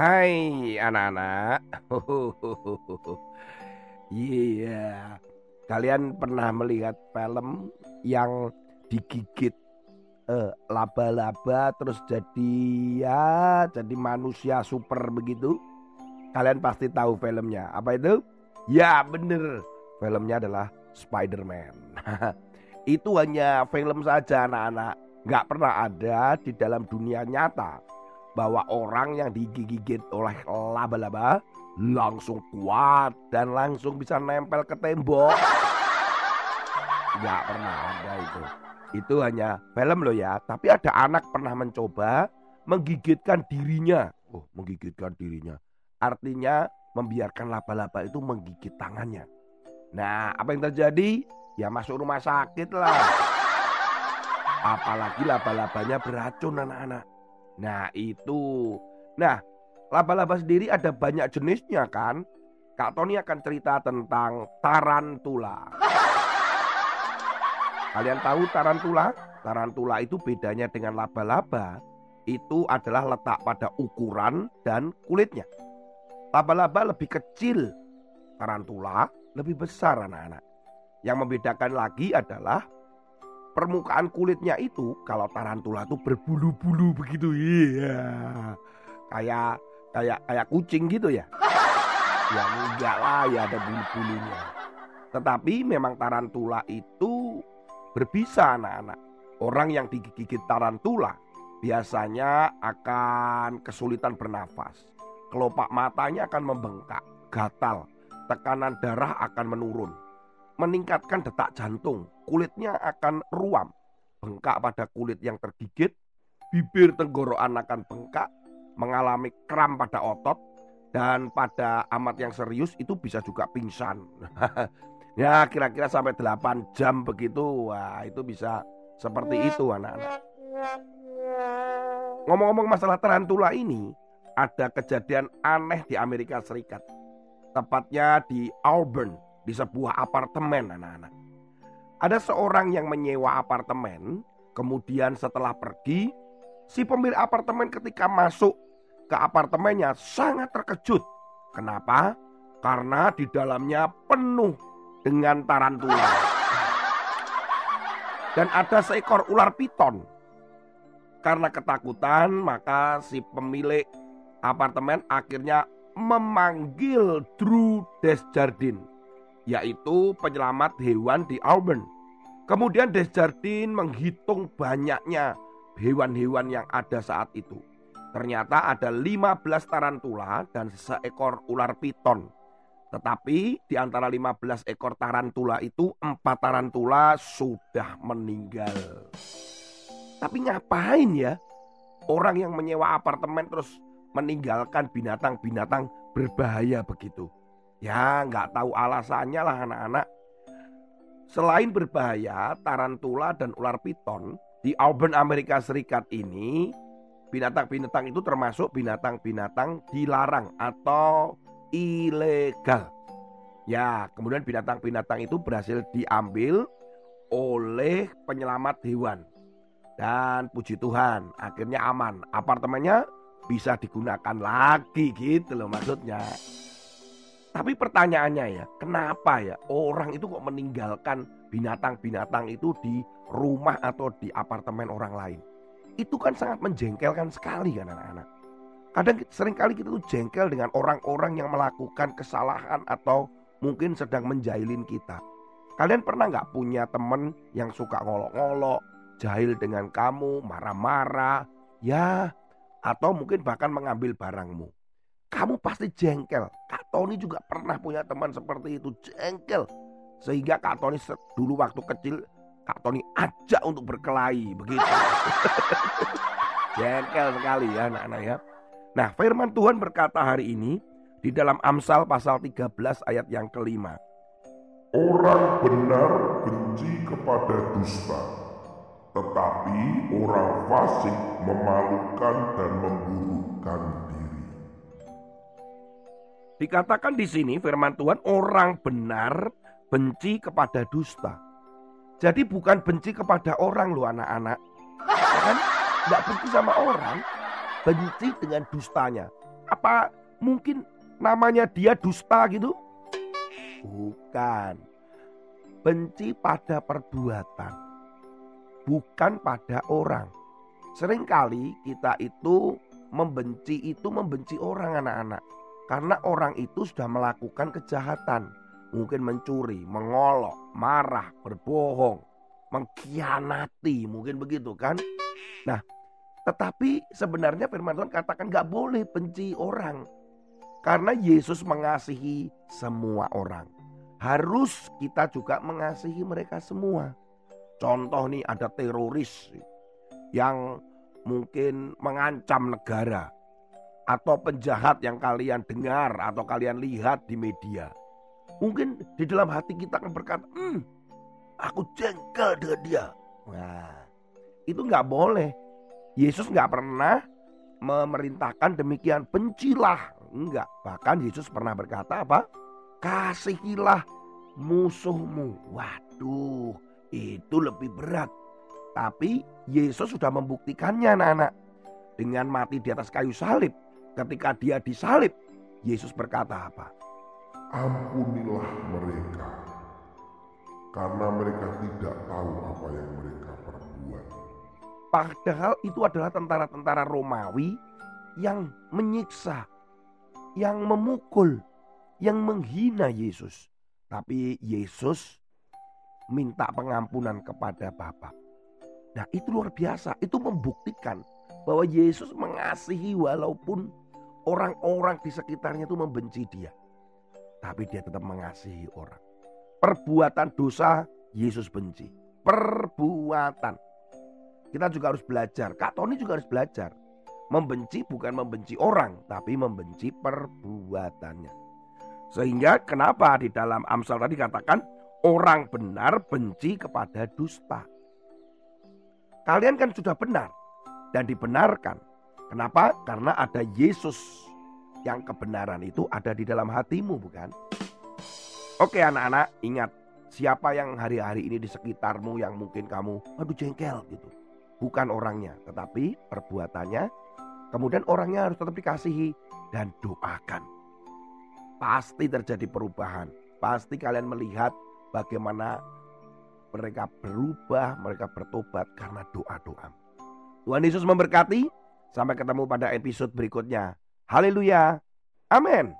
Hai anak-anak. Iya. Kalian pernah melihat film yang digigit eh, laba-laba terus jadi ya jadi manusia super begitu? Kalian pasti tahu filmnya. Apa itu? Ya bener. Filmnya adalah Spider-Man. itu hanya film saja anak-anak. Nggak pernah ada di dalam dunia nyata bahwa orang yang digigit oleh laba-laba langsung kuat dan langsung bisa nempel ke tembok. Nggak pernah ada itu. Itu hanya film loh ya. Tapi ada anak pernah mencoba menggigitkan dirinya. Oh, menggigitkan dirinya. Artinya membiarkan laba-laba itu menggigit tangannya. Nah, apa yang terjadi? Ya masuk rumah sakit lah. Apalagi laba-labanya beracun anak-anak. Nah itu. Nah laba-laba sendiri ada banyak jenisnya kan. Kak Tony akan cerita tentang tarantula. Kalian tahu tarantula? Tarantula itu bedanya dengan laba-laba. Itu adalah letak pada ukuran dan kulitnya. Laba-laba lebih kecil. Tarantula lebih besar anak-anak. Yang membedakan lagi adalah permukaan kulitnya itu kalau tarantula itu berbulu-bulu begitu iya. Kayak kayak kayak kucing gitu ya. Ya enggak lah ya ada bulu-bulunya. Tetapi memang tarantula itu berbisa anak-anak. Orang yang digigit tarantula biasanya akan kesulitan bernafas. Kelopak matanya akan membengkak gatal tekanan darah akan menurun meningkatkan detak jantung. Kulitnya akan ruam, bengkak pada kulit yang tergigit, bibir tenggorokan akan bengkak, mengalami kram pada otot, dan pada amat yang serius itu bisa juga pingsan. ya kira-kira sampai 8 jam begitu, wah itu bisa seperti itu anak-anak. Ngomong-ngomong masalah tarantula ini, ada kejadian aneh di Amerika Serikat. Tepatnya di Auburn, di sebuah apartemen anak-anak. Ada seorang yang menyewa apartemen, kemudian setelah pergi, si pemilik apartemen ketika masuk ke apartemennya sangat terkejut. Kenapa? Karena di dalamnya penuh dengan tarantula. Dan ada seekor ular piton. Karena ketakutan, maka si pemilik apartemen akhirnya memanggil Drew Desjardins yaitu penyelamat hewan di Auburn. Kemudian Desjardins menghitung banyaknya hewan-hewan yang ada saat itu. Ternyata ada 15 tarantula dan seekor ular piton. Tetapi di antara 15 ekor tarantula itu, empat tarantula sudah meninggal. Tapi ngapain ya orang yang menyewa apartemen terus meninggalkan binatang-binatang berbahaya begitu? Ya nggak tahu alasannya lah anak-anak. Selain berbahaya, tarantula dan ular piton di Auburn Amerika Serikat ini binatang-binatang itu termasuk binatang-binatang dilarang atau ilegal. Ya, kemudian binatang-binatang itu berhasil diambil oleh penyelamat hewan. Dan puji Tuhan, akhirnya aman. Apartemennya bisa digunakan lagi gitu loh maksudnya. Tapi pertanyaannya ya, kenapa ya orang itu kok meninggalkan binatang-binatang itu di rumah atau di apartemen orang lain? Itu kan sangat menjengkelkan sekali kan anak-anak. Kadang sering kali kita tuh jengkel dengan orang-orang yang melakukan kesalahan atau mungkin sedang menjahilin kita. Kalian pernah nggak punya temen yang suka ngolok-ngolok, jahil dengan kamu, marah-marah, ya, atau mungkin bahkan mengambil barangmu kamu pasti jengkel. Tony juga pernah punya teman seperti itu, jengkel. Sehingga Kak Tony dulu waktu kecil Kak Tony ajak untuk berkelahi begitu. Jengkel sekali ya anak-anak ya. Nah firman Tuhan berkata hari ini di dalam Amsal pasal 13 ayat yang kelima. Orang benar benci kepada dusta, tetapi orang fasik memalukan dan memburukkan. Dikatakan di sini firman Tuhan orang benar benci kepada dusta. Jadi bukan benci kepada orang loh anak-anak. Ya kan? Nggak benci sama orang, benci dengan dustanya. Apa mungkin namanya dia dusta gitu? Bukan. Benci pada perbuatan. Bukan pada orang. Seringkali kita itu membenci itu membenci orang anak-anak. Karena orang itu sudah melakukan kejahatan mungkin mencuri, mengolok, marah, berbohong, mengkhianati, mungkin begitu kan? Nah, tetapi sebenarnya firman Tuhan katakan gak boleh benci orang. Karena Yesus mengasihi semua orang. Harus kita juga mengasihi mereka semua. Contoh nih ada teroris yang mungkin mengancam negara. Atau penjahat yang kalian dengar atau kalian lihat di media. Mungkin di dalam hati kita akan berkata, hmm, aku jengkel dengan dia. Nah, itu nggak boleh. Yesus nggak pernah memerintahkan demikian bencilah. Enggak. Bahkan Yesus pernah berkata apa? Kasihilah musuhmu. Waduh, itu lebih berat. Tapi Yesus sudah membuktikannya anak-anak. Dengan mati di atas kayu salib. Ketika dia disalib, Yesus berkata apa? ampunilah mereka, karena mereka tidak tahu apa yang mereka perbuat. Padahal itu adalah tentara-tentara Romawi yang menyiksa, yang memukul, yang menghina Yesus. Tapi Yesus minta pengampunan kepada Bapa. Nah itu luar biasa, itu membuktikan bahwa Yesus mengasihi walaupun orang-orang di sekitarnya itu membenci dia tapi dia tetap mengasihi orang. Perbuatan dosa Yesus benci. Perbuatan. Kita juga harus belajar. Kak Tony juga harus belajar. Membenci bukan membenci orang, tapi membenci perbuatannya. Sehingga kenapa di dalam Amsal tadi katakan orang benar benci kepada dusta. Kalian kan sudah benar dan dibenarkan. Kenapa? Karena ada Yesus yang kebenaran itu ada di dalam hatimu bukan? Oke anak-anak ingat siapa yang hari-hari ini di sekitarmu yang mungkin kamu aduh jengkel gitu. Bukan orangnya tetapi perbuatannya. Kemudian orangnya harus tetap dikasihi dan doakan. Pasti terjadi perubahan. Pasti kalian melihat bagaimana mereka berubah, mereka bertobat karena doa-doa. Tuhan Yesus memberkati. Sampai ketemu pada episode berikutnya. Haleluya. Amin.